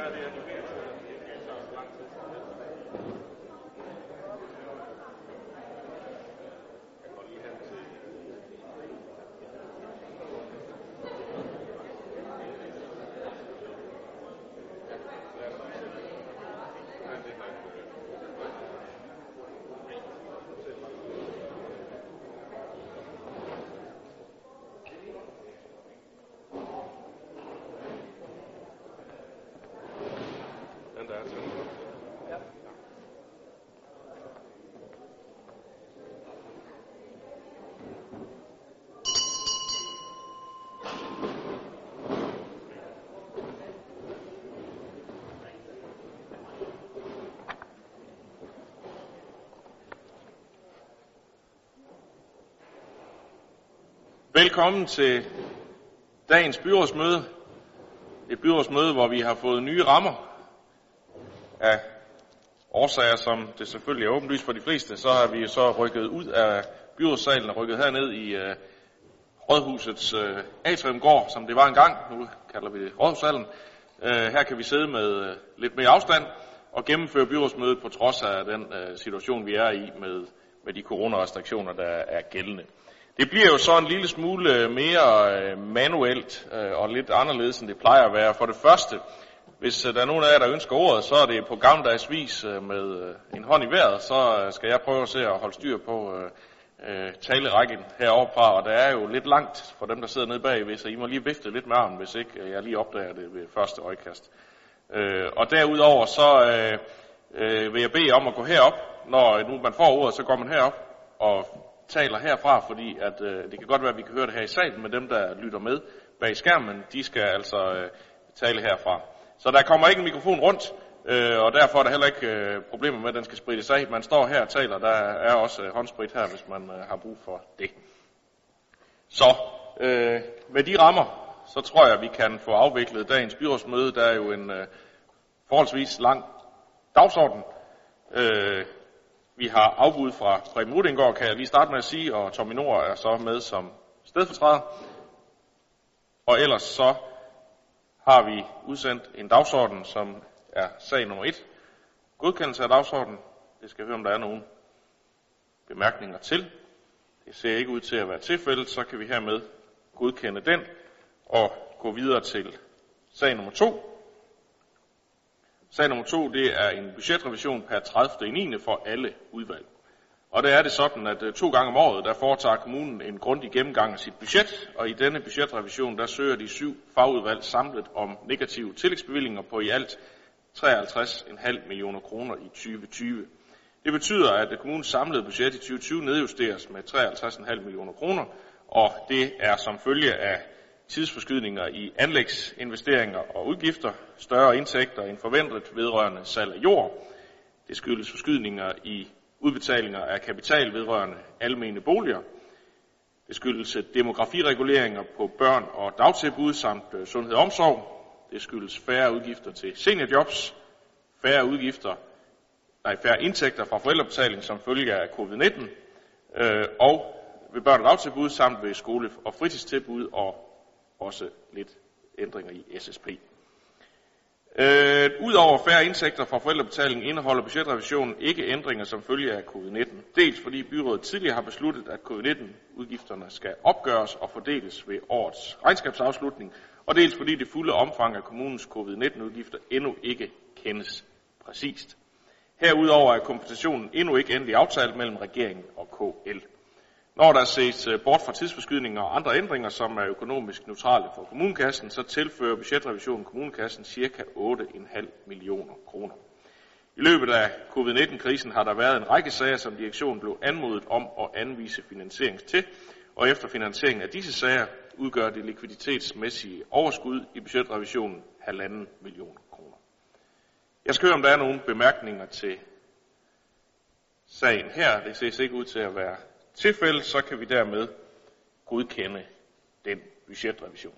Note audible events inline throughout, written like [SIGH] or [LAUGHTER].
Den der Velkommen til dagens byrådsmøde. Et byrådsmøde, hvor vi har fået nye rammer af årsager, som det selvfølgelig er åbenlyst for de fleste, så har vi så rykket ud af byrådssalen og rykket herned i øh, Rådhusets øh, atriumgård, som det var engang. Nu kalder vi det Rådhussalen. Øh, her kan vi sidde med øh, lidt mere afstand og gennemføre byrådsmødet på trods af den øh, situation, vi er i med, med de coronarestriktioner, der er gældende. Det bliver jo så en lille smule øh, mere øh, manuelt øh, og lidt anderledes, end det plejer at være. For det første, hvis der er nogen af jer, der ønsker ordet, så er det på gammeldags vis med en hånd i vejret, så skal jeg prøve at se at holde styr på talerækken heroppe fra, og der er jo lidt langt for dem, der sidder nede bagved, så I må lige vifte lidt med armen, hvis ikke jeg lige opdager det ved første øjekast. Og derudover så vil jeg bede om at gå herop, når nu man får ordet, så går man herop og taler herfra, fordi at, øh, det kan godt være, at vi kan høre det her i salen, men dem, der lytter med bag skærmen, de skal altså øh, tale herfra. Så der kommer ikke en mikrofon rundt, øh, og derfor er der heller ikke øh, problemer med, at den skal sprittes af. Man står her og taler, der er også øh, håndsprit her, hvis man øh, har brug for det. Så øh, med de rammer, så tror jeg, at vi kan få afviklet dagens byrådsmøde. Der er jo en øh, forholdsvis lang dagsorden. Øh, vi har afbud fra Preben Rudengård, kan jeg lige starte med at sige, og Tommy Nord er så med som stedfortræder. Og ellers så har vi udsendt en dagsorden, som er sag nummer 1. Godkendelse af dagsordenen. Det skal vi høre, om der er nogen bemærkninger til. Det ser ikke ud til at være tilfældet, så kan vi hermed godkende den og gå videre til sag nummer 2. Sag nummer 2, det er en budgetrevision per 30. i 9. for alle udvalg. Og der er det sådan, at øh, to gange om året, der foretager kommunen en grundig gennemgang af sit budget, og i denne budgetrevision, der søger de syv fagudvalg samlet om negative tillægsbevillinger på i alt 53,5 millioner kroner i 2020. Det betyder, at øh, kommunens samlede budget i 2020 nedjusteres med 53,5 millioner kroner, og det er som følge af tidsforskydninger i anlægsinvesteringer og udgifter, større indtægter end forventet vedrørende salg af jord. Det skyldes forskydninger i udbetalinger af kapital vedrørende almene boliger. Det skyldes demografireguleringer på børn og dagtilbud samt øh, sundhed og omsorg. Det skyldes færre udgifter til seniorjobs, færre udgifter, nej, færre indtægter fra forældrebetaling som følge af covid-19, øh, og ved børn og dagtilbud samt ved skole- og fritidstilbud og også lidt ændringer i SSP. Øh, Udover færre indtægter fra forældrebetaling indeholder budgetrevisionen ikke ændringer som følge af covid-19. Dels fordi byrådet tidligere har besluttet, at covid-19-udgifterne skal opgøres og fordeles ved årets regnskabsafslutning, og dels fordi det fulde omfang af kommunens covid-19-udgifter endnu ikke kendes præcist. Herudover er kompensationen endnu ikke endelig aftalt mellem regeringen og KL. Når der ses øh, bort fra tidsforskydninger og andre ændringer, som er økonomisk neutrale for kommunekassen, så tilfører budgetrevisionen kommunekassen ca. 8,5 millioner kroner. I løbet af covid-19-krisen har der været en række sager, som direktionen blev anmodet om at anvise finansiering til, og efter finansieringen af disse sager udgør det likviditetsmæssige overskud i budgetrevisionen 1,5 millioner kroner. Jeg skal høre, om der er nogle bemærkninger til sagen her. Det ses ikke ud til at være tilfælde, så kan vi dermed godkende den budgetrevision.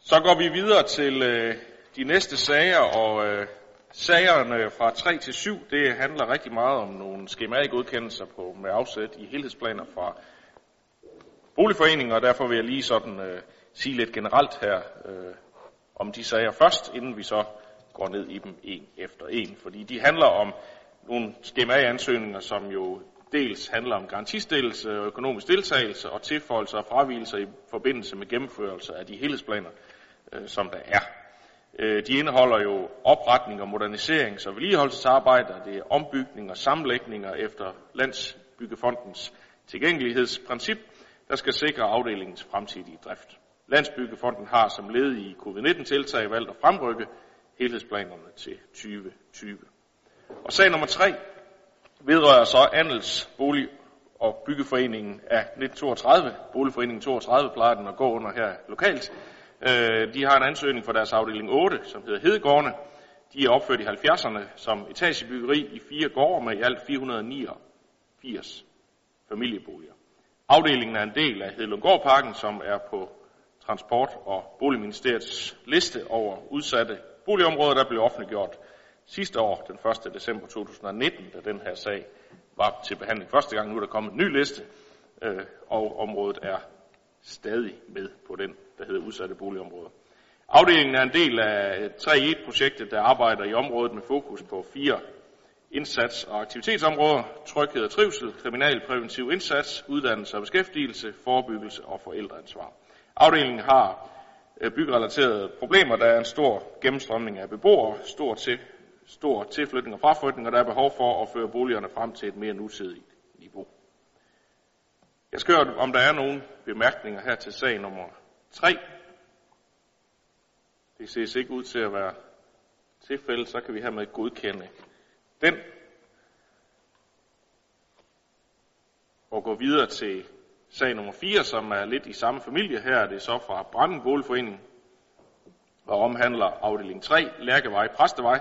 Så går vi videre til øh, de næste sager, og øh, sagerne fra 3 til 7, det handler rigtig meget om nogle skematikgodkendelser på, med afsæt i helhedsplaner fra boligforeninger, og derfor vil jeg lige sådan øh, sige lidt generelt her øh, om de sager først, inden vi så går ned i dem en efter en. Fordi de handler om nogle skema-ansøgninger, som jo dels handler om garantistillelse og økonomisk deltagelse og tilføjelser og fravielser i forbindelse med gennemførelse af de helhedsplaner, øh, som der er. Øh, de indeholder jo opretning og moderniserings- og vedligeholdelsesarbejder, det er ombygning og sammenlægninger efter Landsbyggefondens tilgængelighedsprincip, der skal sikre afdelingens fremtidige drift. Landsbyggefonden har som led i covid-19-tiltag valgt at fremrykke helhedsplanerne til 2020. Og sag nummer tre vedrører så Andels Bolig- og Byggeforeningen af 1932. Boligforeningen 32 plejer den at gå under her lokalt. Øh, de har en ansøgning for deres afdeling 8, som hedder Hedegårdene. De er opført i 70'erne som etagebyggeri i fire gårde med i alt 489 familieboliger. Afdelingen er en del af Hedlundgårdparken, som er på Transport- og Boligministeriets liste over udsatte boligområder, der blev offentliggjort sidste år, den 1. december 2019, da den her sag var til behandling første gang. Nu er der kommet en ny liste, øh, og området er stadig med på den, der hedder udsatte boligområder. Afdelingen er en del af 3.1-projektet, e der arbejder i området med fokus på fire indsats- og aktivitetsområder, tryghed og trivsel, kriminalpræventiv indsats, uddannelse og beskæftigelse, forebyggelse og forældreansvar. Afdelingen har øh, byggerelaterede problemer. Der er en stor gennemstrømning af beboere, stort set stor tilflytning og fraflytning, og der er behov for at føre boligerne frem til et mere nutidigt niveau. Jeg skal høre, om der er nogle bemærkninger her til sag nummer 3. Det ses ikke ud til at være tilfælde, så kan vi hermed godkende den. Og gå videre til sag nummer 4, som er lidt i samme familie. Her er det så fra Branden Boligforening, og omhandler afdeling 3, Lærkevej, Præstevej.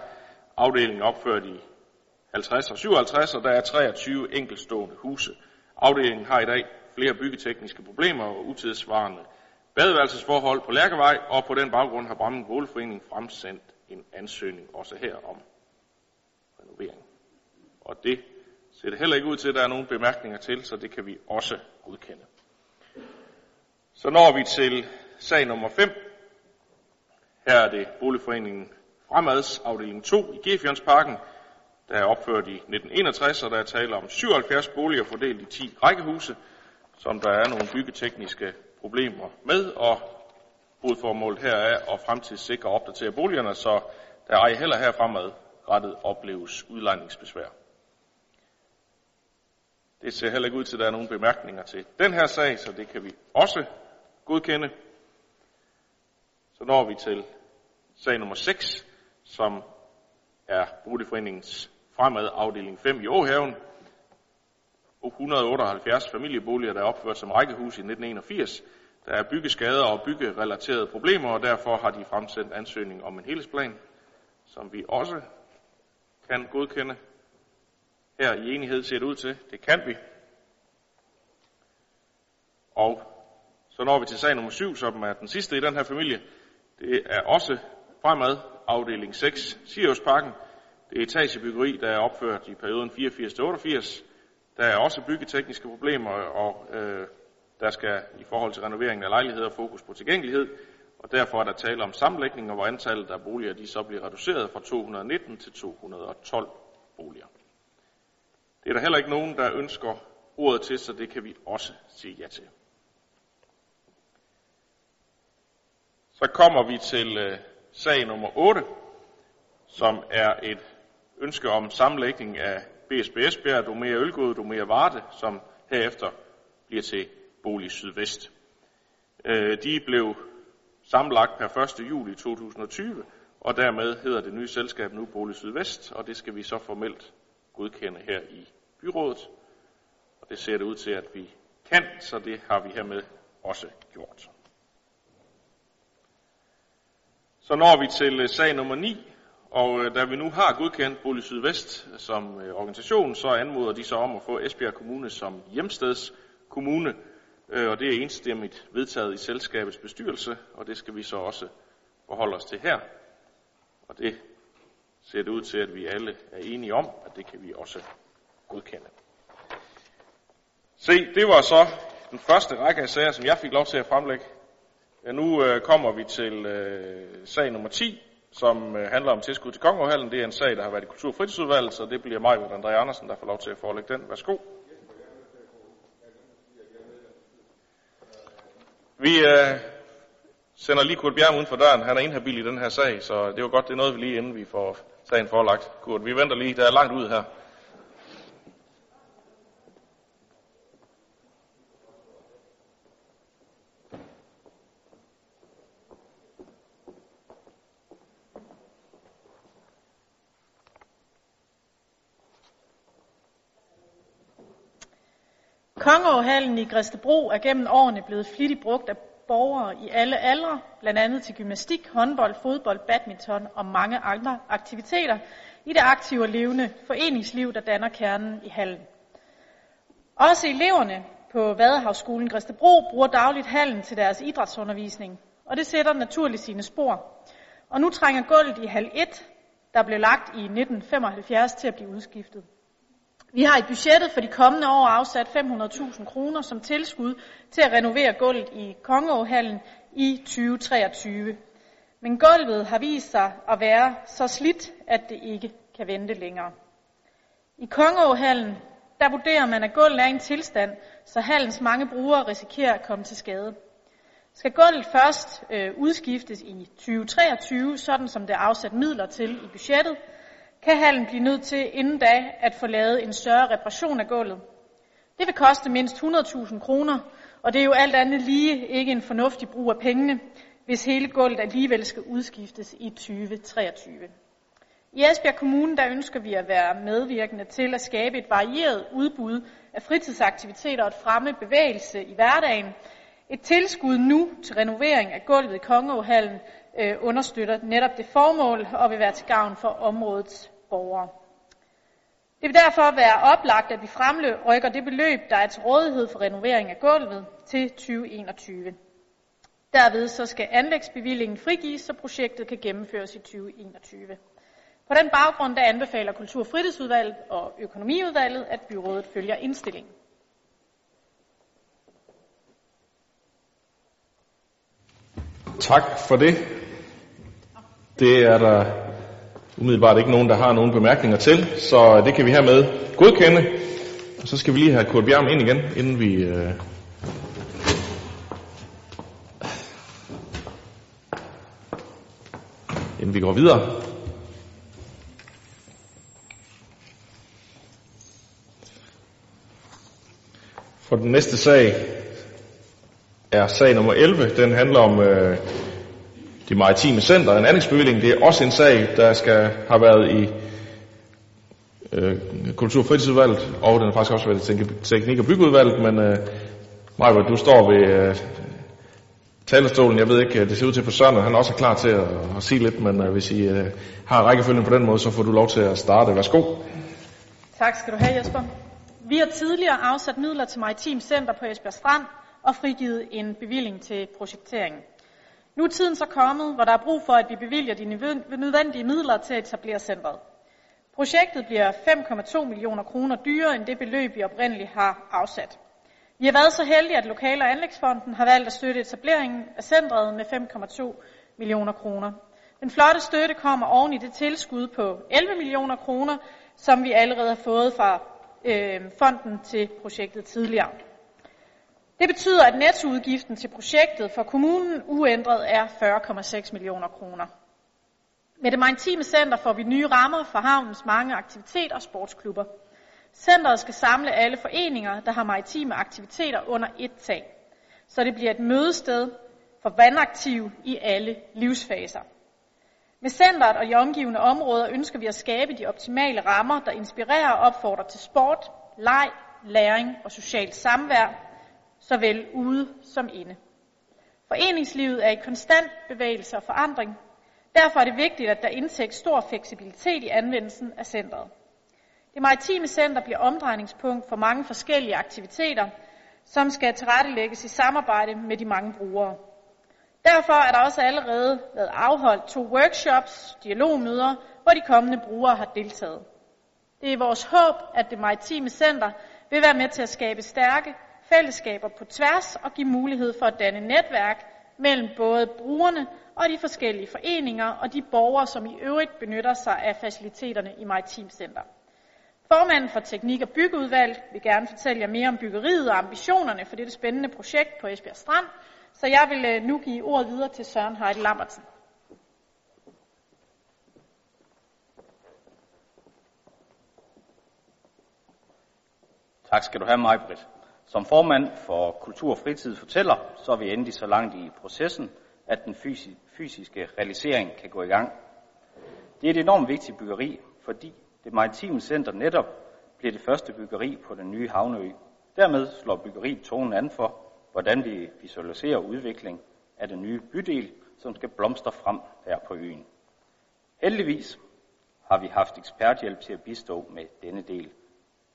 Afdelingen er opført i 50 og 57, og der er 23 enkeltstående huse. Afdelingen har i dag flere byggetekniske problemer og utidsvarende badeværelsesforhold på Lærkevej, og på den baggrund har Branden Boligforening fremsendt en ansøgning også her om renovering. Og det ser det heller ikke ud til, at der er nogen bemærkninger til, så det kan vi også godkende. Så når vi til sag nummer 5. Her er det Boligforeningen Fremads afdeling 2 i Gefjørnsparken, der er opført i 1961, og der er tale om 77 boliger fordelt i 10 rækkehuse, som der er nogle byggetekniske problemer med, og hovedformålet her er at fremtidssikre og opdatere boligerne, så der ej heller her fremad rettet opleves udlejningsbesvær. Det ser heller ikke ud til, at der er nogen bemærkninger til den her sag, så det kan vi også godkende. Så når vi til sag nummer 6, som er Boligforeningens fremad afdeling 5 i Åhaven. 178 familieboliger, der er opført som rækkehus i 1981. Der er byggeskader og byggerelaterede problemer, og derfor har de fremsendt ansøgning om en helhedsplan, som vi også kan godkende. Her i enighed ser det ud til, det kan vi. Og så når vi til sag nummer 7, som er den sidste i den her familie. Det er også fremad afdeling 6, Siriusparken. Det er etagebyggeri, der er opført i perioden 84-88. Der er også byggetekniske problemer, og øh, der skal i forhold til renoveringen af lejligheder fokus på tilgængelighed, og derfor er der tale om sammenlægninger, hvor antallet af boliger de så bliver reduceret fra 219 til 212 boliger. Det er der heller ikke nogen, der ønsker ordet til, så det kan vi også sige ja til. Så kommer vi til øh, sag nummer 8, som er et ønske om sammenlægning af BSB Esbjerg, Domea Ølgod, mere Varte, som herefter bliver til Bolig Sydvest. Øh, de blev sammenlagt per 1. juli 2020, og dermed hedder det nye selskab nu Bolig Sydvest, og det skal vi så formelt godkende her i byrådet. Og det ser det ud til, at vi kan, så det har vi hermed også gjort. Så når vi til øh, sag nummer 9, og øh, da vi nu har godkendt Bolig Sydvest som øh, organisation, så anmoder de så om at få Esbjerg Kommune som hjemstedskommune, og det er enstemmigt vedtaget i selskabets bestyrelse, og det skal vi så også forholde os til her. Og det ser det ud til, at vi alle er enige om, at det kan vi også godkende. Se, det var så den første række af sager, som jeg fik lov til at fremlægge Ja, nu øh, kommer vi til øh, sag nummer 10, som øh, handler om tilskud til Kongehallen. Det er en sag, der har været i Kultur- og Fritidsudvalget, så det bliver mig André Andersen, der får lov til at forelægge den. Værsgo. Vi øh, sender lige Kurt Bjerg uden for døren. Han er inhabil i den her sag, så det var godt, det er noget, vi lige inden vi får sagen forelagt. Kurt, vi venter lige. Der er langt ud her. Kongeåhallen i Græstebro er gennem årene blevet flittigt brugt af borgere i alle aldre, blandt andet til gymnastik, håndbold, fodbold, badminton og mange andre aktiviteter i det aktive og levende foreningsliv, der danner kernen i hallen. Også eleverne på Vadehavsskolen Græstebro bruger dagligt hallen til deres idrætsundervisning, og det sætter naturligt sine spor. Og nu trænger gulvet i hal 1, der blev lagt i 1975 til at blive udskiftet. Vi har i budgettet for de kommende år afsat 500.000 kroner som tilskud til at renovere gulvet i Kongeåhallen i 2023. Men gulvet har vist sig at være så slidt, at det ikke kan vente længere. I Kongeåhallen der vurderer man, at gulvet er i en tilstand, så hallens mange brugere risikerer at komme til skade. Skal gulvet først øh, udskiftes i 2023, sådan som det er afsat midler til i budgettet, kan hallen blive nødt til inden da at få lavet en større reparation af gulvet. Det vil koste mindst 100.000 kroner, og det er jo alt andet lige ikke en fornuftig brug af pengene, hvis hele gulvet alligevel skal udskiftes i 2023. I Esbjerg Kommune der ønsker vi at være medvirkende til at skabe et varieret udbud af fritidsaktiviteter og at fremme bevægelse i hverdagen. Et tilskud nu til renovering af gulvet i Kongeåhallen øh, understøtter netop det formål og vil være til gavn for områdets borgere. Det vil derfor være oplagt, at vi fremrykker det beløb, der er til rådighed for renovering af gulvet til 2021. Derved så skal anlægsbevillingen frigives, så projektet kan gennemføres i 2021. På den baggrund der anbefaler Kultur- og Fritidsudvalget og Økonomiudvalget, at byrådet følger indstillingen. Tak for det. Det er der umiddelbart ikke nogen, der har nogen bemærkninger til, så det kan vi hermed godkende. Og så skal vi lige have Kurt Bjerg ind igen, inden vi... Øh inden vi går videre. For den næste sag er sag nummer 11. Den handler om øh, de maritime center, en anlægsbevilling. Det er også en sag, der skal have været i øh, Kultur- og fritidsudvalget, og den har faktisk også været i teknik- og byggeudvalget, men øh, Maja, du står ved øh, talerstolen. Jeg ved ikke, øh, det ser ud til på Søren, han er også klar til at, at sige lidt, men øh, hvis I øh, har rækkefølgen på den måde, så får du lov til at starte. Værsgo. Tak skal du have, Jesper. Vi har tidligere afsat midler til Maritim Center på Esbjerg Strand og frigivet en bevilling til projekteringen. Nu er tiden så kommet, hvor der er brug for, at vi bevilger de nødvendige midler til at etablere centret. Projektet bliver 5,2 millioner kroner dyrere end det beløb, vi oprindeligt har afsat. Vi har været så heldige, at Lokale- og Anlægsfonden har valgt at støtte etableringen af centret med 5,2 millioner kroner. Den flotte støtte kommer oven i det tilskud på 11 millioner kroner, som vi allerede har fået fra øh, fonden til projektet tidligere. Det betyder, at nettoudgiften til projektet for kommunen uændret er 40,6 millioner kroner. Med det maritime center får vi nye rammer for havnens mange aktiviteter og sportsklubber. Centeret skal samle alle foreninger, der har maritime aktiviteter under et tag, så det bliver et mødested for vandaktive i alle livsfaser. Med centret og de omgivende områder ønsker vi at skabe de optimale rammer, der inspirerer og opfordrer til sport, leg, læring og socialt samvær, såvel ude som inde. Foreningslivet er i konstant bevægelse og forandring. Derfor er det vigtigt, at der indsættes stor fleksibilitet i anvendelsen af centret. Det maritime center bliver omdrejningspunkt for mange forskellige aktiviteter, som skal tilrettelægges i samarbejde med de mange brugere. Derfor er der også allerede været afholdt to workshops, dialogmøder, hvor de kommende brugere har deltaget. Det er vores håb, at det maritime center vil være med til at skabe stærke fællesskaber på tværs og give mulighed for at danne netværk mellem både brugerne og de forskellige foreninger og de borgere, som i øvrigt benytter sig af faciliteterne i Maritim Center. Formanden for Teknik- og Byggeudvalg vil gerne fortælle jer mere om byggeriet og ambitionerne for dette spændende projekt på Esbjerg Strand, så jeg vil øh, nu give ordet videre til Søren Heide Lambertsen. Tak skal du have, Majbrit. Som formand for Kultur og Fritid fortæller, så er vi endelig så langt i processen, at den fysiske realisering kan gå i gang. Det er et enormt vigtigt byggeri, fordi det maritime center netop bliver det første byggeri på den nye havneø. Dermed slår byggeriet tonen an for, hvordan vi visualiserer udvikling af den nye bydel, som skal blomstre frem her på øen. Heldigvis har vi haft eksperthjælp til at bistå med denne del.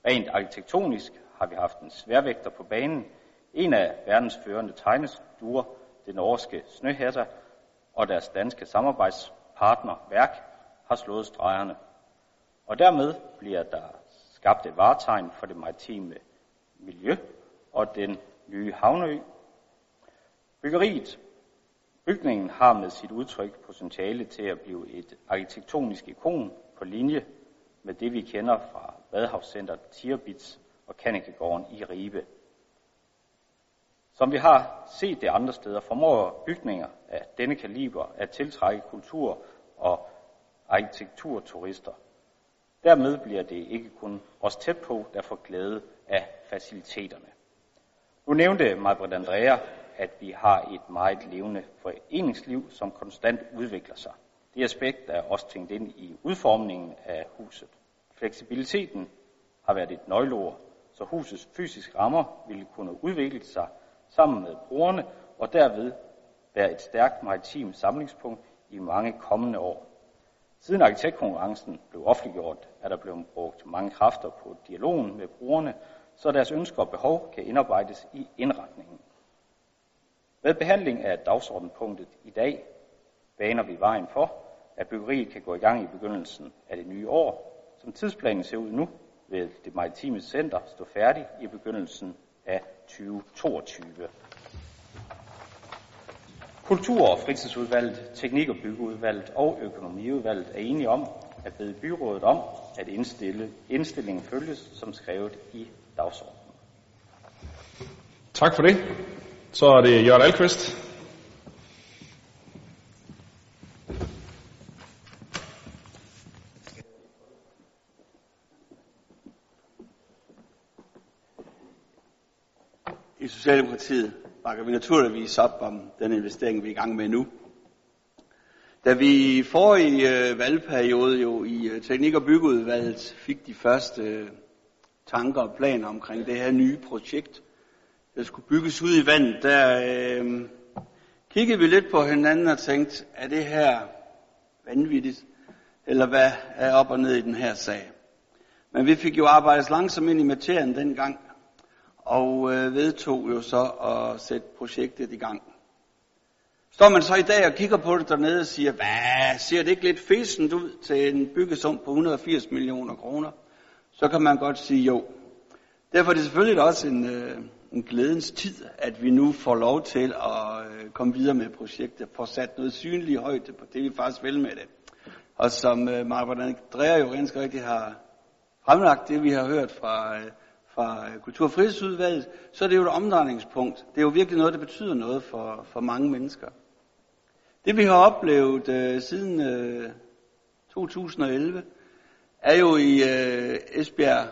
Rent arkitektonisk har vi haft en sværvægter på banen, en af verdens førende tegnestuer, det norske Snøhætter, og deres danske samarbejdspartner Værk har slået stregerne. Og dermed bliver der skabt et varetegn for det maritime miljø og den nye havneø. Byggeriet, bygningen har med sit udtryk potentiale til at blive et arkitektonisk ikon på linje med det, vi kender fra Vadehavscenter Tierbits og Kannikegården i Ribe. Som vi har set det andre steder, formår bygninger af denne kaliber at tiltrække kultur- og arkitekturturister. Dermed bliver det ikke kun os tæt på, der får glæde af faciliteterne. Nu nævnte Majbrit Andrea, at vi har et meget levende foreningsliv, som konstant udvikler sig. Det aspekt er også tænkt ind i udformningen af huset. Fleksibiliteten har været et nøgleord, så husets fysiske rammer ville kunne udvikle sig sammen med brugerne og derved være et stærkt maritim samlingspunkt i mange kommende år. Siden arkitektkonkurrencen blev offentliggjort, er der blevet brugt mange kræfter på dialogen med brugerne, så deres ønsker og behov kan indarbejdes i indretningen. Med behandling af dagsordenpunktet i dag baner vi vejen for, at byggeriet kan gå i gang i begyndelsen af det nye år. Som tidsplanen ser ud nu, ved det maritime center stå færdig i begyndelsen af 2022. Kultur- og fritidsudvalget, teknik- og byggeudvalget og økonomiudvalget er enige om at bede byrådet om at indstille, indstillingen følges som skrevet i dagsordenen. Tak for det. Så er det Jørgen Alkvist. I Socialdemokratiet bakker vi naturligvis op om den investering, vi er i gang med nu. Da vi i forrige øh, valgperiode jo i øh, Teknik- og Byggeudvalget fik de første øh, tanker og planer omkring det her nye projekt, der skulle bygges ud i vandet, der øh, kiggede vi lidt på hinanden og tænkte, er det her vanvittigt? Eller hvad er op og ned i den her sag? Men vi fik jo arbejdet langsomt ind i materien dengang, og øh, vedtog jo så at sætte projektet i gang. Står man så i dag og kigger på det dernede og siger, hvad, ser det ikke lidt fæsent ud til en byggesum på 180 millioner kroner? Så kan man godt sige jo. Derfor er det selvfølgelig også en, øh, en glædens tid, at vi nu får lov til at øh, komme videre med projektet, få sat noget synlig højde på det, vi faktisk vil med det. Og som øh, Margaret Andrea jo ganske rigtigt har fremlagt det, vi har hørt fra, øh, fra øh, Kultur- og Fritidsudvalget, så er det jo et omdrejningspunkt. Det er jo virkelig noget, der betyder noget for, for mange mennesker. Det vi har oplevet øh, siden øh, 2011, er jo i øh, Esbjerg,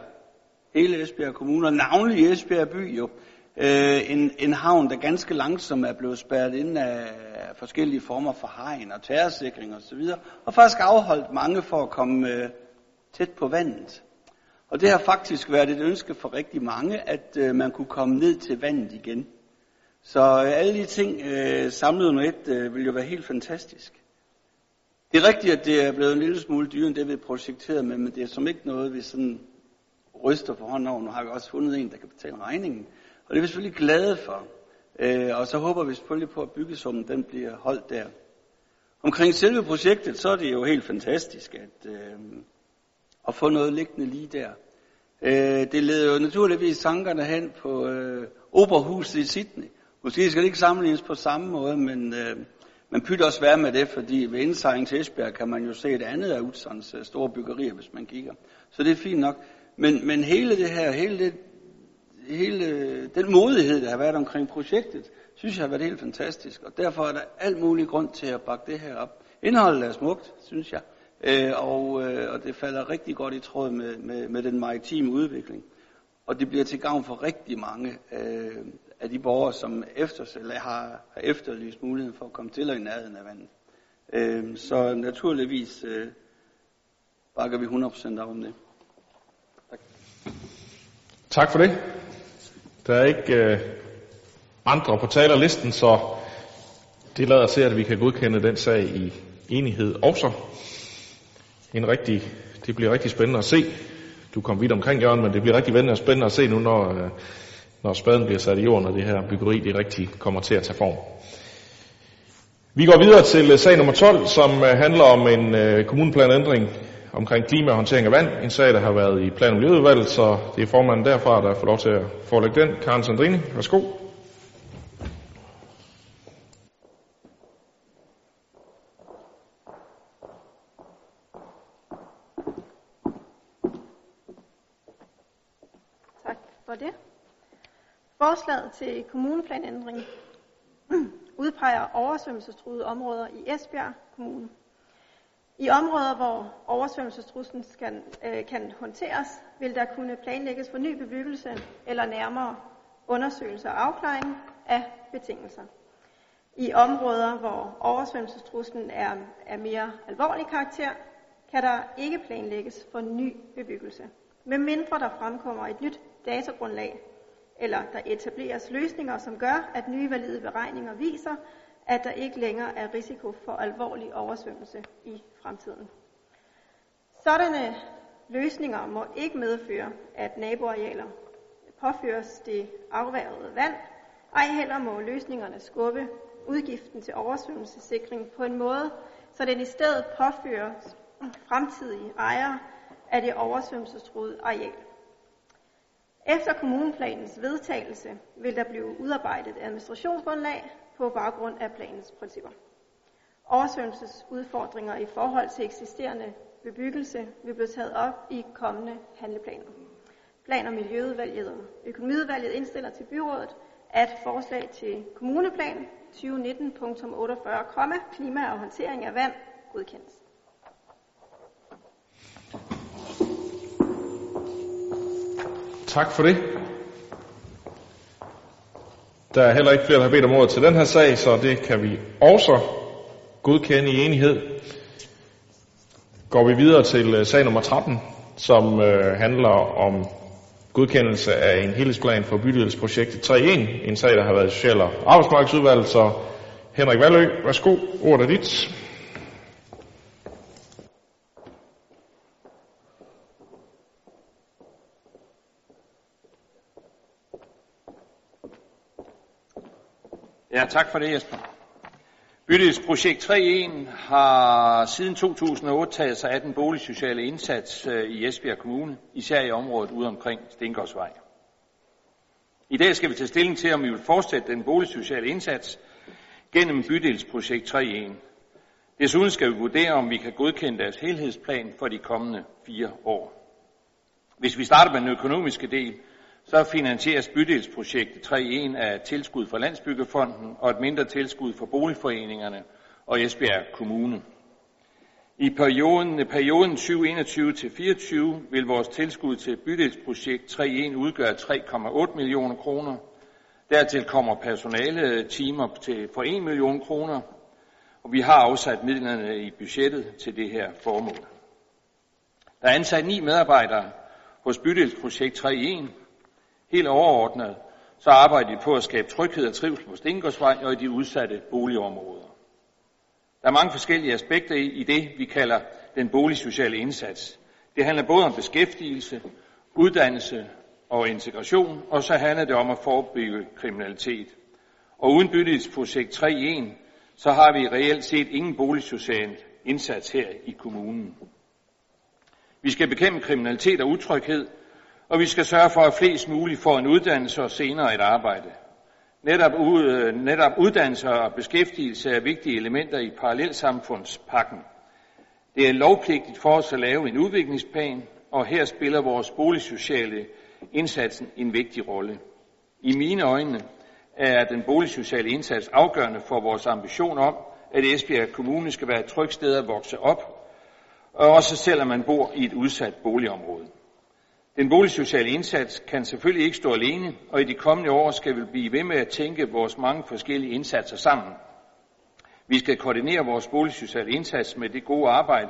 hele Esbjerg Kommune, og navnlig i Esbjerg by jo, øh, en, en havn, der ganske langsomt er blevet spærret ind af forskellige former for hegn og terrorsikring osv., og, og faktisk afholdt mange for at komme øh, tæt på vandet. Og det har faktisk været et ønske for rigtig mange, at øh, man kunne komme ned til vandet igen. Så øh, alle de ting øh, samlet under et øh, vil jo være helt fantastisk. Det er rigtigt, at det er blevet en lille smule dyrere end det, vi projekteret med, men det er som ikke noget, vi sådan ryster på hånden over. Nu har vi også fundet en, der kan betale regningen. Og det er vi selvfølgelig glade for. Øh, og så håber vi selvfølgelig på, at byggesummen den bliver holdt der. Omkring selve projektet, så er det jo helt fantastisk at, øh, at få noget liggende lige der. Øh, det leder jo naturligvis tankerne hen på øh, Operahuset i Sydney, Måske skal det ikke sammenlignes på samme måde, men øh, man pytter også være med det, fordi ved indsejling til Esbjerg kan man jo se et andet af Utzons øh, store byggerier, hvis man kigger. Så det er fint nok. Men, men hele det her, hele, det, hele den modighed, der har været omkring projektet, synes jeg har været helt fantastisk. Og derfor er der alt mulig grund til at bakke det her op. Indholdet er smukt, synes jeg. Øh, og, øh, og det falder rigtig godt i tråd med, med, med den maritime udvikling. Og det bliver til gavn for rigtig mange øh, af de borgere, som efter, eller har, har efterlyst muligheden for at komme til og i nærheden af vandet. Øh, så naturligvis øh, bakker vi 100% op om det. Tak. Tak for det. Der er ikke øh, andre på talerlisten, så det lader til, at vi kan godkende den sag i enighed også. En rigtig, det bliver rigtig spændende at se. Du kom vidt omkring, Jørgen, men det bliver rigtig spændende at se nu, når, øh, når spaden bliver sat i jorden, og det her byggeri det rigtig kommer til at tage form. Vi går videre til øh, sag nummer 12, som øh, handler om en kommuneplanændring omkring klima og håndtering af vand. En sag, der har været i plan- og miljøudvalget, så det er formanden derfra, der får lov til at forelægge den. Karen Sandrini, værsgo. Forslaget til kommuneplanændring [CLEARS THROAT] udpeger oversvømmelsestruede områder i Esbjerg Kommune. I områder, hvor oversvømmelsestruslen kan, øh, kan håndteres, vil der kunne planlægges for ny bebyggelse eller nærmere undersøgelse og afklaring af betingelser. I områder, hvor oversvømmelsestruslen er af mere alvorlig karakter, kan der ikke planlægges for ny bebyggelse, medmindre der fremkommer et nyt datagrundlag eller der etableres løsninger, som gør, at nye valide beregninger viser, at der ikke længere er risiko for alvorlig oversvømmelse i fremtiden. Sådanne løsninger må ikke medføre, at naboarealer påføres det afværgede vand, ej heller må løsningerne skubbe udgiften til oversvømmelsessikring på en måde, så den i stedet påfører fremtidige ejere af det oversvømmelsestruede areal. Efter kommuneplanens vedtagelse vil der blive udarbejdet administrationsgrundlag på baggrund af planens principper. Oversvømmelsesudfordringer i forhold til eksisterende bebyggelse vil blive taget op i kommende handleplaner. Plan- og Miljøudvalget og Økonomiudvalget indstiller til byrådet, at forslag til kommuneplan 2019.48, klima og håndtering af vand godkendes. Tak for det. Der er heller ikke flere, der har bedt om ordet til den her sag, så det kan vi også godkende i enighed. Går vi videre til øh, sag nummer 13, som øh, handler om godkendelse af en helhedsplan for bydelsprojektet 3.1, en sag, der har været i Social- og Arbejdsmarkedsudvalget, så Henrik Valø, værsgo, ordet er dit. Ja, tak for det, Jesper. Bydelsprojekt 3.1 har siden 2008 taget sig af den boligsociale indsats øh, i Esbjerg Kommune, især i området ude omkring Stengårdsvej. I dag skal vi tage stilling til, om vi vil fortsætte den boligsociale indsats gennem bydelsprojekt 3.1. Desuden skal vi vurdere, om vi kan godkende deres helhedsplan for de kommende fire år. Hvis vi starter med den økonomiske del, så finansieres bydelsprojektet 3.1 af tilskud fra Landsbyggefonden og et mindre tilskud fra boligforeningerne og Esbjerg Kommune. I perioden, perioden 2021 til 2024 vil vores tilskud til bydelsprojekt 3.1 udgøre 3,8 millioner kroner. Dertil kommer personale timer til for 1 million kroner, og vi har afsat midlerne i budgettet til det her formål. Der er ansat ni medarbejdere hos bydelsprojekt 3.1, Helt overordnet så arbejder de på at skabe tryghed og trivsel på Stengårdsvej og i de udsatte boligområder. Der er mange forskellige aspekter i det, vi kalder den boligsociale indsats. Det handler både om beskæftigelse, uddannelse og integration, og så handler det om at forebygge kriminalitet. Og uden byttedsprojekt 3.1, så har vi reelt set ingen boligsocial indsats her i kommunen. Vi skal bekæmpe kriminalitet og utryghed, og vi skal sørge for, at flest muligt får en uddannelse og senere et arbejde. Netop, ud, øh, netop uddannelse og beskæftigelse er vigtige elementer i parallelsamfundspakken. Det er lovpligtigt for os at lave en udviklingsplan, og her spiller vores boligsociale indsatsen en vigtig rolle. I mine øjne er den boligsociale indsats afgørende for vores ambition om, at Esbjerg Kommune skal være et trygt sted at vokse op, og også selvom man bor i et udsat boligområde. Den boligsociale indsats kan selvfølgelig ikke stå alene, og i de kommende år skal vi blive ved med at tænke vores mange forskellige indsatser sammen. Vi skal koordinere vores boligsociale indsats med det gode arbejde,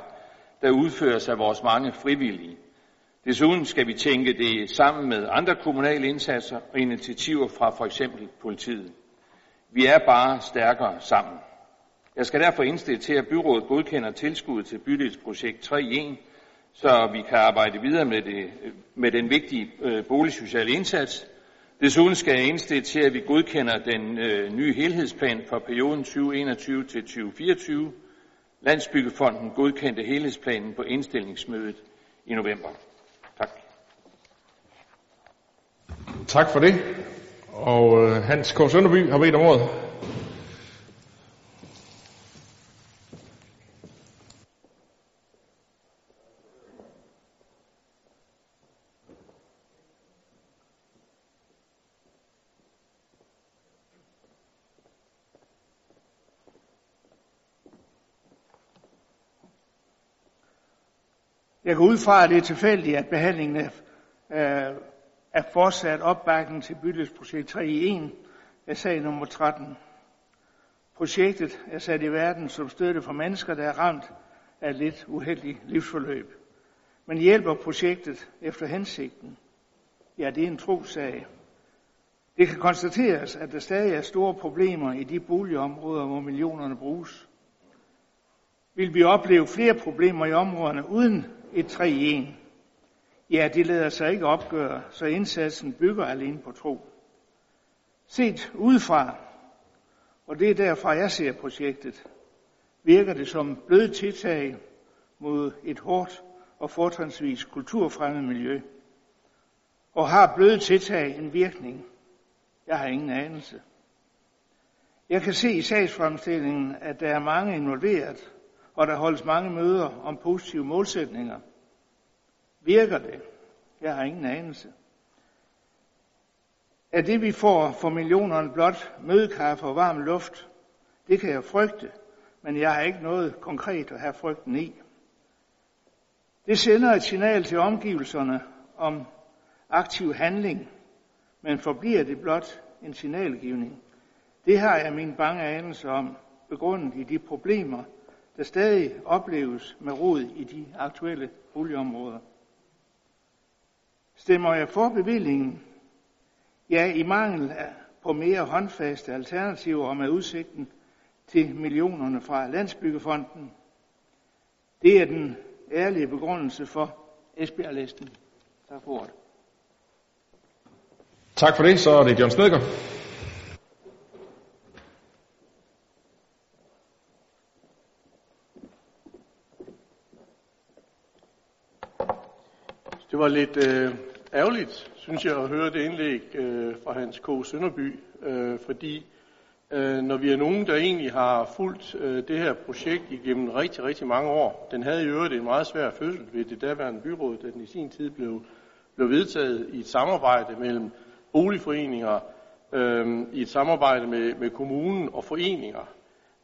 der udføres af vores mange frivillige. Desuden skal vi tænke det sammen med andre kommunale indsatser og initiativer fra for eksempel politiet. Vi er bare stærkere sammen. Jeg skal derfor indstille til, at byrådet godkender tilskuddet til bydelsprojekt 3 i 1, så vi kan arbejde videre med, det, med den vigtige øh, boligsociale indsats. Desuden skal jeg indstille til, at vi godkender den øh, nye helhedsplan for perioden 2021 til 2024. Landsbyggefonden godkendte helhedsplanen på indstillingsmødet i november. Tak. Tak for det. Og øh, Hans K. Sønderby har bedt om ordet. Jeg går ud fra, at det er tilfældigt, at behandlingen af, øh, er fortsat opbakning til bydelsprojekt 3 i 1 af sag nummer 13. Projektet er sat i verden som støtte for mennesker, der er ramt af et lidt uheldigt livsforløb. Men hjælper projektet efter hensigten? Ja, det er en trosag. Det kan konstateres, at der stadig er store problemer i de boligområder, hvor millionerne bruges. Vil vi opleve flere problemer i områderne uden et 3 i 1? Ja, det lader sig ikke opgøre, så indsatsen bygger alene på tro. Set udefra, og det er derfor, jeg ser projektet, virker det som bløde tiltag mod et hårdt og fortrinsvis kulturfremmed miljø. Og har bløde tiltag en virkning? Jeg har ingen anelse. Jeg kan se i sagsfremstillingen, at der er mange involveret, og der holdes mange møder om positive målsætninger. Virker det? Jeg har ingen anelse. Er det, vi får for millionerne blot mødekaffe og varm luft? Det kan jeg frygte, men jeg har ikke noget konkret at have frygten i. Det sender et signal til omgivelserne om aktiv handling, men forbliver det blot en signalgivning. Det har jeg min bange anelse om, begrundet i de problemer, der stadig opleves med rod i de aktuelle boligområder. Stemmer jeg for bevillingen? Ja, i mangel på mere håndfaste alternativer og med udsigten til millionerne fra Landsbyggefonden. Det er den ærlige begrundelse for Esbjerg-listen. Tak for ordet. Tak for det. Så er det John Snedgaard. Det var lidt øh, ærgerligt, synes jeg, at høre det indlæg øh, fra Hans K. Sønderby, øh, fordi øh, når vi er nogen, der egentlig har fulgt øh, det her projekt igennem rigtig, rigtig mange år, den havde i øvrigt en meget svær fødsel ved det daværende byråd, da den i sin tid blev, blev vedtaget i et samarbejde mellem boligforeninger, øh, i et samarbejde med, med kommunen og foreninger,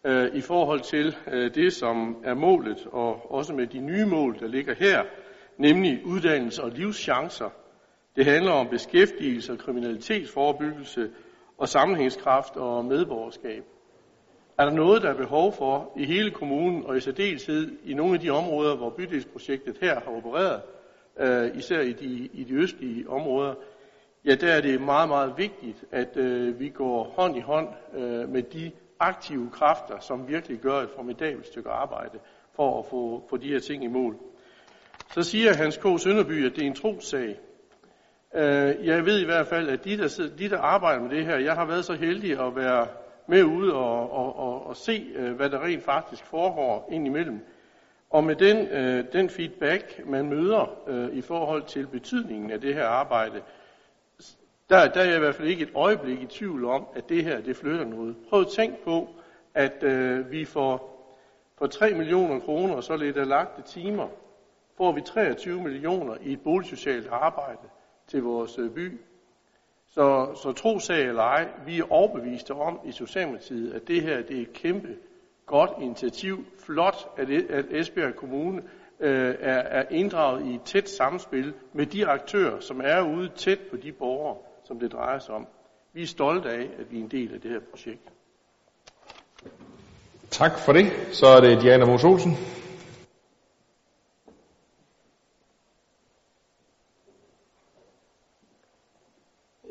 øh, i forhold til øh, det, som er målet, og også med de nye mål, der ligger her, nemlig uddannelse og livschancer. Det handler om beskæftigelse og kriminalitetsforebyggelse og sammenhængskraft og medborgerskab. Er der noget, der er behov for i hele kommunen, og i særdeleshed i nogle af de områder, hvor bydelsprojektet her har opereret, øh, især i de, i de østlige områder, ja, der er det meget, meget vigtigt, at øh, vi går hånd i hånd øh, med de aktive kræfter, som virkelig gør et formidabelt stykke arbejde for at få, få de her ting i mål. Så siger Hans K. Sønderby, at det er en trosag. Øh, jeg ved i hvert fald, at de der, de, der arbejder med det her, jeg har været så heldig at være med ude og, og, og, og se, øh, hvad der rent faktisk foregår indimellem. Og med den, øh, den feedback, man møder øh, i forhold til betydningen af det her arbejde, der, der er jeg i hvert fald ikke et øjeblik i tvivl om, at det her det flytter noget. Prøv at tænk på, at øh, vi får for 3 millioner kroner, og så lidt af lagte timer, får vi 23 millioner i et boligsocialt arbejde til vores øh, by. Så, så tro sag eller ej, vi er overbeviste om i Socialdemokratiet, at det her det er et kæmpe godt initiativ. Flot, at, e, at Esbjerg Kommune øh, er, er inddraget i et tæt samspil med de aktører, som er ude tæt på de borgere, som det drejer sig om. Vi er stolte af, at vi er en del af det her projekt. Tak for det. Så er det Diana Mos Olsen.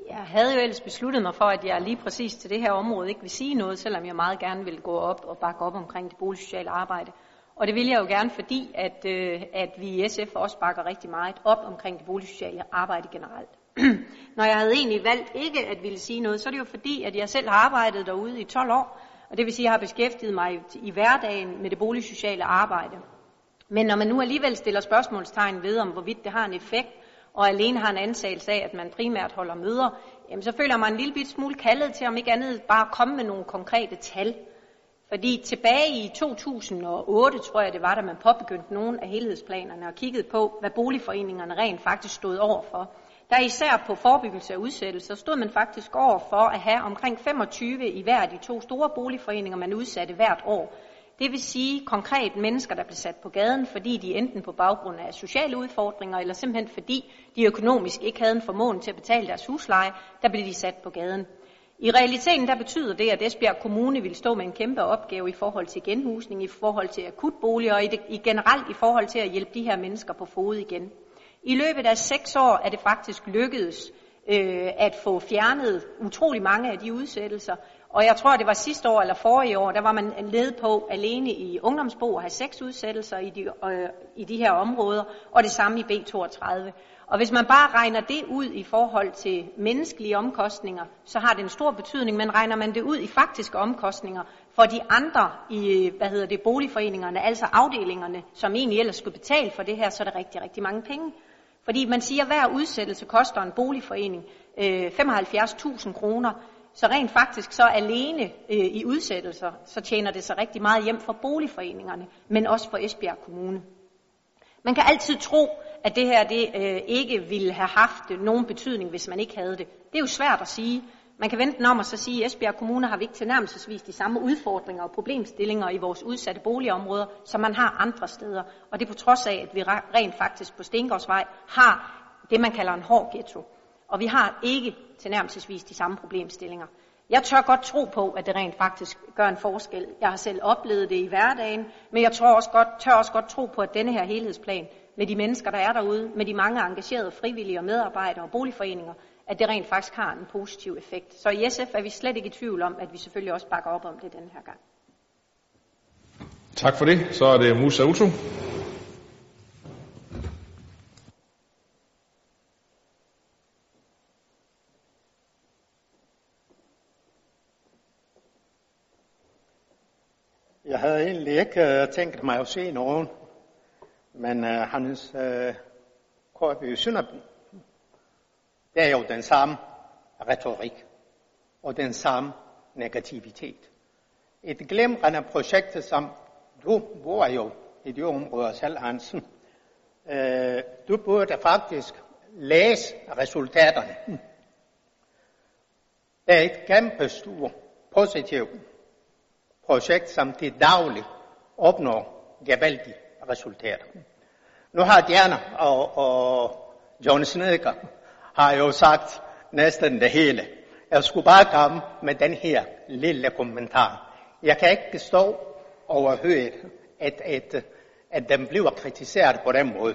Jeg havde jo ellers besluttet mig for, at jeg lige præcis til det her område ikke vil sige noget, selvom jeg meget gerne vil gå op og bakke op omkring det boligsociale arbejde. Og det vil jeg jo gerne, fordi at, øh, at vi i SF også bakker rigtig meget op omkring det boligsociale arbejde generelt. [CLEARS THROAT] Når jeg havde egentlig valgt ikke at ville sige noget, så er det jo fordi, at jeg selv har arbejdet derude i 12 år, og det vil sige, at jeg har beskæftiget mig i hverdagen med det boligsociale arbejde. Men når man nu alligevel stiller spørgsmålstegn ved, om hvorvidt det har en effekt, og alene har en antagelse af, at man primært holder møder, jamen så føler man en lille bit smule kaldet til, om ikke andet bare komme med nogle konkrete tal. Fordi tilbage i 2008, tror jeg det var, da man påbegyndte nogle af helhedsplanerne og kiggede på, hvad boligforeningerne rent faktisk stod over for. Der især på forebyggelse af udsættelser stod man faktisk over for at have omkring 25 i hver af de to store boligforeninger, man udsatte hvert år. Det vil sige konkret mennesker, der blev sat på gaden, fordi de enten på baggrund af sociale udfordringer, eller simpelthen fordi de økonomisk ikke havde en formåen til at betale deres husleje, der blev de sat på gaden. I realiteten der betyder det, at Esbjerg Kommune vil stå med en kæmpe opgave i forhold til genhusning, i forhold til akutboliger og i, det, i generelt i forhold til at hjælpe de her mennesker på fod igen. I løbet af seks år er det faktisk lykkedes øh, at få fjernet utrolig mange af de udsættelser. Og jeg tror, det var sidste år eller forrige år, der var man led på alene i ungdomsbo at have seks udsættelser i de, øh, i de her områder, og det samme i B32. Og hvis man bare regner det ud i forhold til menneskelige omkostninger, så har det en stor betydning, men regner man det ud i faktiske omkostninger for de andre i hvad hedder det, boligforeningerne, altså afdelingerne, som egentlig ellers skulle betale for det her, så er det rigtig, rigtig mange penge. Fordi man siger, at hver udsættelse koster en boligforening øh, 75.000 kroner. Så rent faktisk så alene øh, i udsættelser, så tjener det sig rigtig meget hjem for boligforeningerne, men også for Esbjerg Kommune. Man kan altid tro, at det her det, øh, ikke ville have haft nogen betydning, hvis man ikke havde det. Det er jo svært at sige, man kan vente den om og så sige, at Esbjerg Kommune har vi ikke tilnærmelsesvis de samme udfordringer og problemstillinger i vores udsatte boligområder, som man har andre steder. Og det er på trods af, at vi rent faktisk på Stengårdsvej har det, man kalder en hård ghetto. Og vi har ikke tilnærmelsesvis de samme problemstillinger. Jeg tør godt tro på, at det rent faktisk gør en forskel. Jeg har selv oplevet det i hverdagen, men jeg tror også godt, tør også godt tro på, at denne her helhedsplan med de mennesker, der er derude, med de mange engagerede frivillige og medarbejdere og boligforeninger, at det rent faktisk har en positiv effekt. Så i SF er vi slet ikke i tvivl om, at vi selvfølgelig også bakker op om det den her gang. Tak for det. Så er det Musa Uto. Havde egentlig ikke uh, tænkt mig at se nogen, men øh, uh, hans uh, øh, Korby Sønderby det er jo den samme retorik og den samme negativitet. Et glemrende projekt, som du bor jo i de områder selv, Hansen. Øh, du burde faktisk læse resultaterne. Det er et kæmpe stort positivt projekt, som til dagligt opnår gevaldige resultater. Nu har Diana og, og John Snedker har jo sagt næsten det hele. Jeg skulle bare komme med den her lille kommentar. Jeg kan ikke stå overhøre, at, at, at den bliver kritiseret på den måde.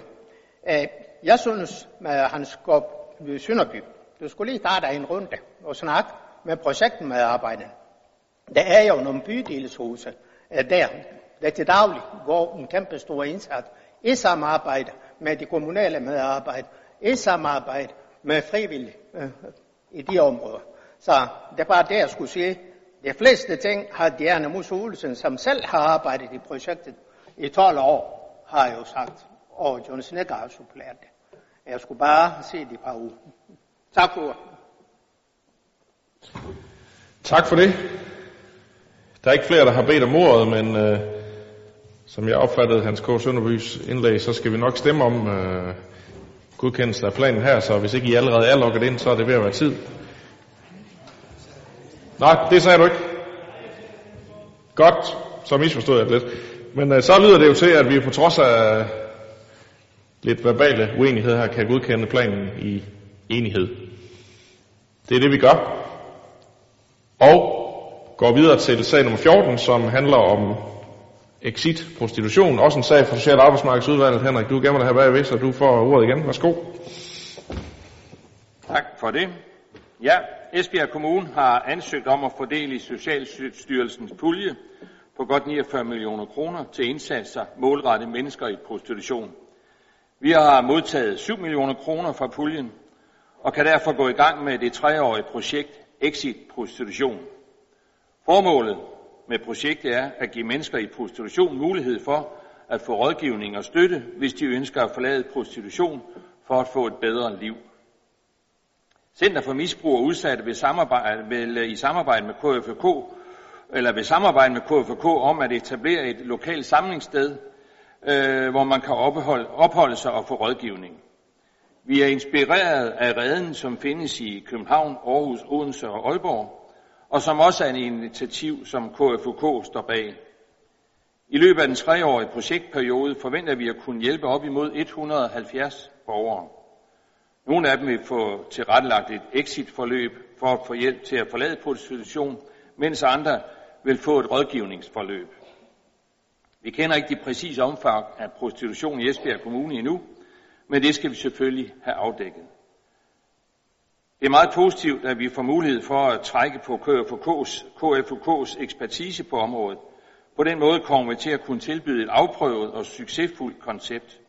Øh, jeg synes, med Hans Gård Sønderby, du skulle lige tage dig en runde og snakke med projektmedarbejderne. Der er jo nogle bydelshuse øh, der, der til daglig går en kæmpe stor indsats i samarbejde med de kommunale medarbejdere, i samarbejde med frivillige øh, i de områder. Så det er bare det, jeg skulle sige. De fleste ting har Diana Mus Olsen, som selv har arbejdet i projektet i 12 år, har jo sagt, og Jonas Snedgaard har suppleret det. Jeg skulle bare se de par uger. Tak for Tak for det. Der er ikke flere, der har bedt om ordet, men øh, som jeg opfattede Hans K. Sønderbys indlæg, så skal vi nok stemme om øh, godkendelsen af planen her, så hvis ikke I allerede er logget ind, så er det ved at være tid. Nej, det sagde du ikke. Godt, så misforstod jeg det lidt. Men øh, så lyder det jo til, at vi på trods af lidt verbale uenighed her, kan godkende planen i enighed. Det er det, vi gør. Og går videre til sag nummer 14, som handler om exit prostitution. Også en sag fra Social- Arbejdsmarkedsudvalget. Henrik, du gemmer det her bagved, så du får ordet igen. Værsgo. Tak for det. Ja, Esbjerg Kommune har ansøgt om at fordele i Socialstyrelsens pulje på godt 49 millioner kroner til indsatser målrettet mennesker i prostitution. Vi har modtaget 7 millioner kroner fra puljen og kan derfor gå i gang med det treårige projekt Exit Prostitution. Formålet med projektet er at give mennesker i prostitution mulighed for at få rådgivning og støtte, hvis de ønsker at forlade prostitution for at få et bedre liv. Center for Misbrug og Udsatte vil, samarbejde, vil i samarbejde med KFK eller vil samarbejde med KFK om at etablere et lokalt samlingssted, øh, hvor man kan opholde, opholde sig og få rådgivning. Vi er inspireret af redden, som findes i København, Aarhus, Odense og Aalborg, og som også er en initiativ, som KFUK står bag. I løbet af den treårige projektperiode forventer vi at kunne hjælpe op imod 170 borgere. Nogle af dem vil få tilrettelagt et exitforløb for at få hjælp til at forlade prostitution, mens andre vil få et rådgivningsforløb. Vi kender ikke de præcise omfang af prostitution i Esbjerg Kommune endnu, men det skal vi selvfølgelig have afdækket. Det er meget positivt, at vi får mulighed for at trække på KFUK's, KFUK's ekspertise på området. På den måde kommer vi til at kunne tilbyde et afprøvet og succesfuldt koncept.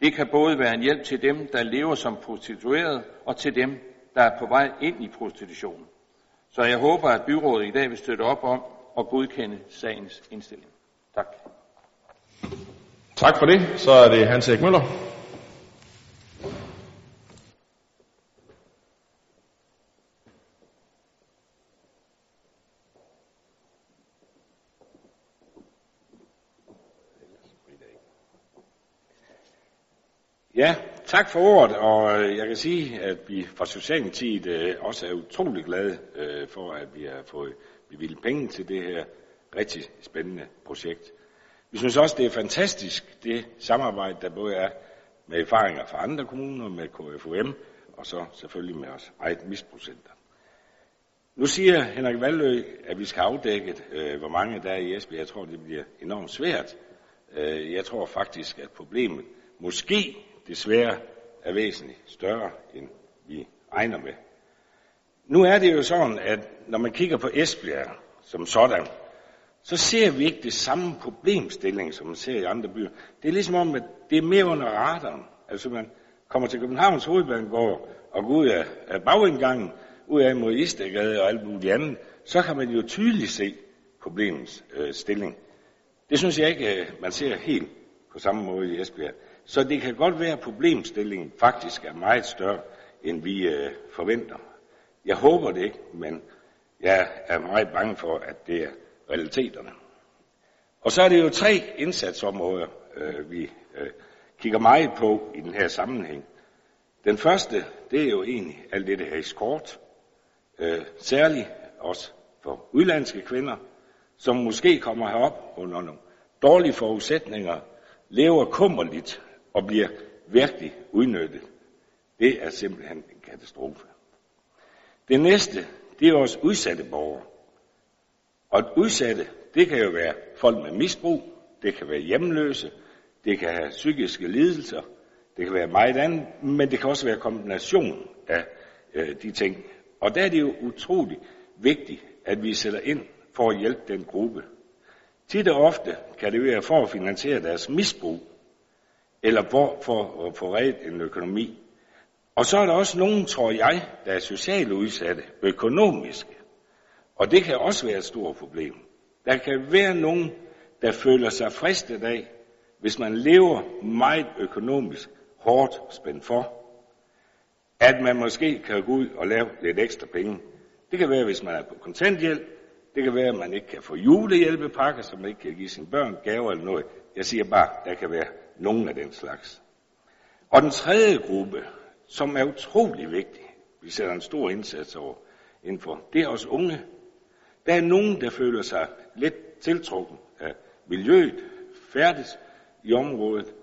Det kan både være en hjælp til dem, der lever som prostituerede, og til dem, der er på vej ind i prostitution. Så jeg håber, at byrådet i dag vil støtte op om og godkende sagens indstilling. Tak. Tak for det. Så er det Hans Erik Møller. Ja, tak for ordet, og øh, jeg kan sige, at vi fra Socialdemokratiet øh, også er utrolig glade øh, for, at vi har fået bevilget penge til det her rigtig spændende projekt. Vi synes også, det er fantastisk, det samarbejde, der både er med erfaringer fra andre kommuner, med KFUM, og så selvfølgelig med os eget misprocenter. Nu siger Henrik Valdø, at vi skal afdække, øh, hvor mange der er i Esbjerg. Jeg tror, det bliver enormt svært. Øh, jeg tror faktisk, at problemet måske desværre er væsentligt større, end vi regner med. Nu er det jo sådan, at når man kigger på Esbjerg som sådan, så ser vi ikke det samme problemstilling, som man ser i andre byer. Det er ligesom om, at det er mere under radaren. Altså man kommer til Københavns hovedbanegård og går ud af, af bagindgangen, ud af mod Istedgade og alt muligt andet, så kan man jo tydeligt se problemets øh, stilling. Det synes jeg ikke, øh, man ser helt på samme måde i Esbjerg. Så det kan godt være, at problemstillingen faktisk er meget større, end vi øh, forventer. Jeg håber det ikke, men jeg er meget bange for, at det er realiteterne. Og så er det jo tre indsatsområder, øh, vi øh, kigger meget på i den her sammenhæng. Den første, det er jo egentlig alt det, her skort. Øh, særligt også for udlandske kvinder, som måske kommer herop under nogle dårlige forudsætninger, lever kummerligt og bliver virkelig udnyttet. Det er simpelthen en katastrofe. Det næste, det er vores udsatte borgere. Og et udsatte, det kan jo være folk med misbrug, det kan være hjemløse, det kan have psykiske lidelser, det kan være meget andet, men det kan også være kombination af øh, de ting. Og der er det jo utrolig vigtigt, at vi sætter ind for at hjælpe den gruppe. Tid og ofte kan det være for at finansiere deres misbrug, eller hvor for at få reddet en økonomi. Og så er der også nogen, tror jeg, der er socialt udsatte, økonomiske. Og det kan også være et stort problem. Der kan være nogen, der føler sig fristet af, hvis man lever meget økonomisk hårdt spændt for, at man måske kan gå ud og lave lidt ekstra penge. Det kan være, hvis man er på kontanthjælp. Det kan være, at man ikke kan få julehjælpepakker, så man ikke kan give sine børn gaver eller noget. Jeg siger bare, der kan være nogen af den slags. Og den tredje gruppe, som er utrolig vigtig, vi sætter en stor indsats over indenfor, det er os unge. Der er nogen, der føler sig lidt tiltrukken af miljøet, færdigt i området,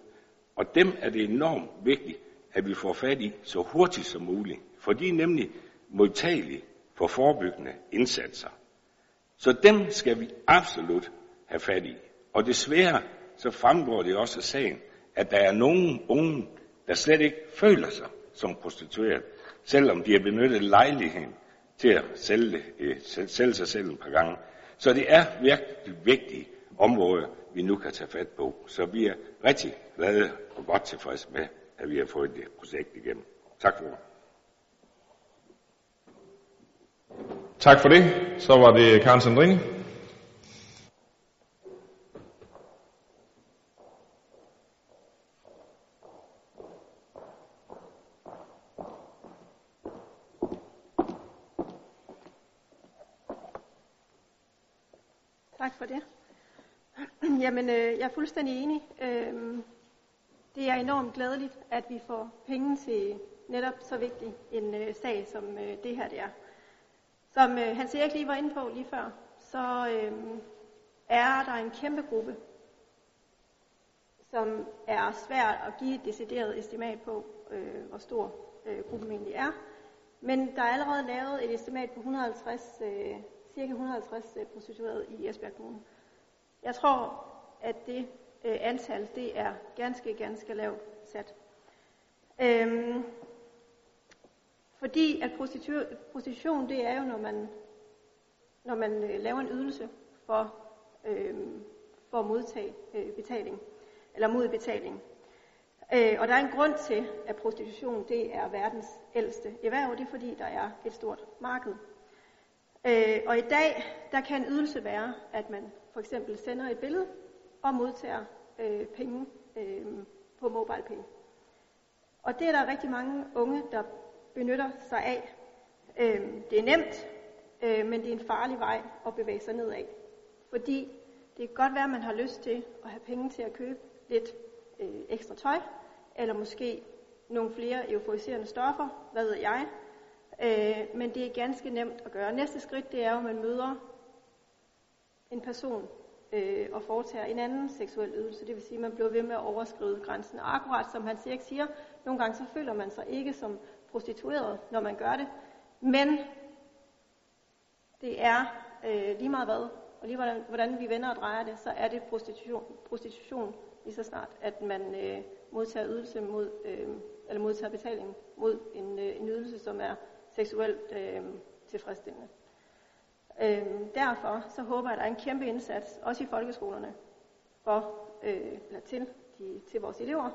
og dem er det enormt vigtigt, at vi får fat i så hurtigt som muligt, for de er nemlig modtagelige for forebyggende indsatser. Så dem skal vi absolut have fat i. Og desværre så fremgår det også af sagen, at der er nogen unge, der slet ikke føler sig som prostitueret, selvom de har benyttet lejligheden til at sælge, øh, sælge sig selv et par gange. Så det er virkelig vigtige områder, vi nu kan tage fat på. Så vi er rigtig glade og godt tilfredse med, at vi har fået det projekt igennem. Tak for det. Tak for det. Så var det Karen Sandrine. Tak for det. [CLEARS THROAT] Jamen, øh, jeg er fuldstændig enig. Øh, det er enormt glædeligt, at vi får penge til netop så vigtig en øh, sag, som øh, det her det er. Som øh, Hans Erik lige var inde på lige før, så øh, er der en kæmpe gruppe, som er svært at give et decideret estimat på, øh, hvor stor øh, gruppen egentlig er. Men der er allerede lavet et estimat på 150, øh, cirka 150 øh, prostituerede i Esbjerg Kommune. Jeg tror, at det øh, antal, det er ganske, ganske lavt sat. Øhm, fordi at prostitution, det er jo, når man, når man øh, laver en ydelse for, øh, for at modtage øh, betaling, eller mod betaling. Øh, og der er en grund til, at prostitution det er verdens ældste erhverv, det er fordi, der er et stort marked. Øh, og i dag, der kan en ydelse være, at man for eksempel sender et billede og modtager øh, penge øh, på MobilePay. Og det er der rigtig mange unge, der benytter sig af. Øh, det er nemt, øh, men det er en farlig vej at bevæge sig nedad. Fordi det kan godt være, at man har lyst til at have penge til at købe lidt øh, ekstra tøj, eller måske nogle flere euforiserende stoffer, hvad ved jeg. Øh, men det er ganske nemt at gøre. Næste skridt, det er, at man møder en person øh, og foretager en anden seksuel ydelse. Det vil sige, at man bliver ved med at overskride grænsen. Og akkurat som han siger, siger, nogle gange så føler man sig ikke som prostitueret, når man gør det. Men det er øh, lige meget hvad, og lige hvordan, hvordan vi vender og drejer det, så er det prostitution, prostitution lige så snart, at man øh, modtager ydelse mod, øh, eller modtager betaling mod en, øh, en ydelse, som er seksuelt øh, tilfredsstillende. Øh, derfor så håber jeg, at der er en kæmpe indsats, også i folkeskolerne, for, øh, eller til, de, til vores elever,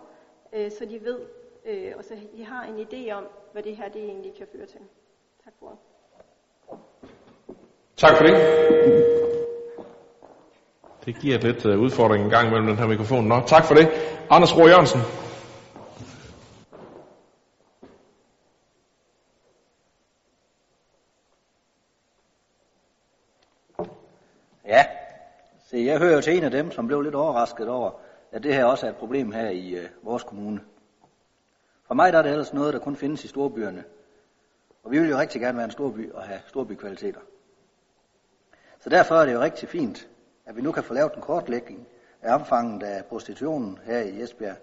øh, så de ved, øh, og så de har en idé om, hvad det her det egentlig kan føre til. Tak for det. Tak for det. Det giver lidt øh, udfordring en gang mellem den her mikrofon. Nå, tak for det. Anders Rohr Jørgensen. Ja, så jeg hører til en af dem, som blev lidt overrasket over, at det her også er et problem her i øh, vores kommune. For mig der er det ellers noget, der kun findes i storbyerne. Og vi vil jo rigtig gerne være en storby og have storbykvaliteter. Så derfor er det jo rigtig fint, at vi nu kan få lavet en kortlægning af omfanget af prostitutionen her i Esbjerg,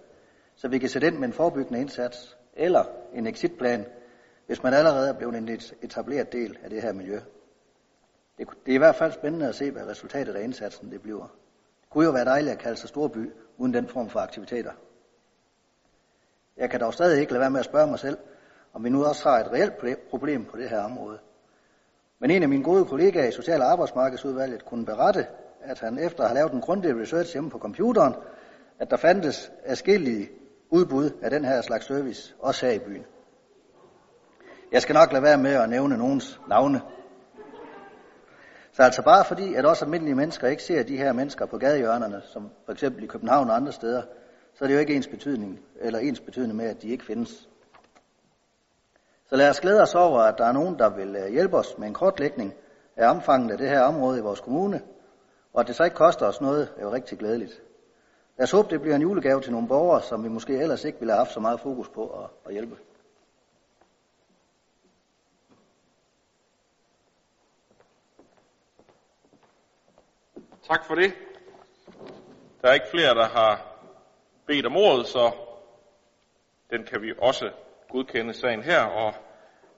så vi kan sætte ind med en forebyggende indsats eller en exitplan, hvis man allerede er blevet en etableret del af det her miljø. Det, det er i hvert fald spændende at se, hvad resultatet af indsatsen det bliver. Det kunne jo være dejligt at kalde sig storby uden den form for aktiviteter. Jeg kan dog stadig ikke lade være med at spørge mig selv, om vi nu også har et reelt problem på det her område. Men en af mine gode kollegaer i Social- og Arbejdsmarkedsudvalget kunne berette, at han efter at have lavet en grundig research hjemme på computeren, at der fandtes afskillige udbud af den her slags service, også her i byen. Jeg skal nok lade være med at nævne nogens navne. Så altså bare fordi, at også almindelige mennesker ikke ser de her mennesker på gadehjørnerne, som for eksempel i København og andre steder, så er det jo ikke ens betydning, eller ens betydende med, at de ikke findes. Så lad os glæde os over, at der er nogen, der vil øh, hjælpe os med en kortlægning af omfanget af det her område i vores kommune, og at det så ikke koster os noget, er jo rigtig glædeligt. Lad os håbe, det bliver en julegave til nogle borgere, som vi måske ellers ikke ville have haft så meget fokus på at, at hjælpe. Tak for det. Der er ikke flere, der har bedt om ordet, så den kan vi også godkende sagen her. Og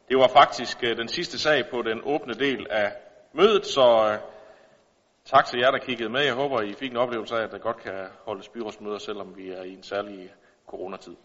det var faktisk øh, den sidste sag på den åbne del af mødet, så øh, tak til jer, der kiggede med. Jeg håber, I fik en oplevelse af, at der godt kan holdes byrådsmøder, selvom vi er i en særlig coronatid.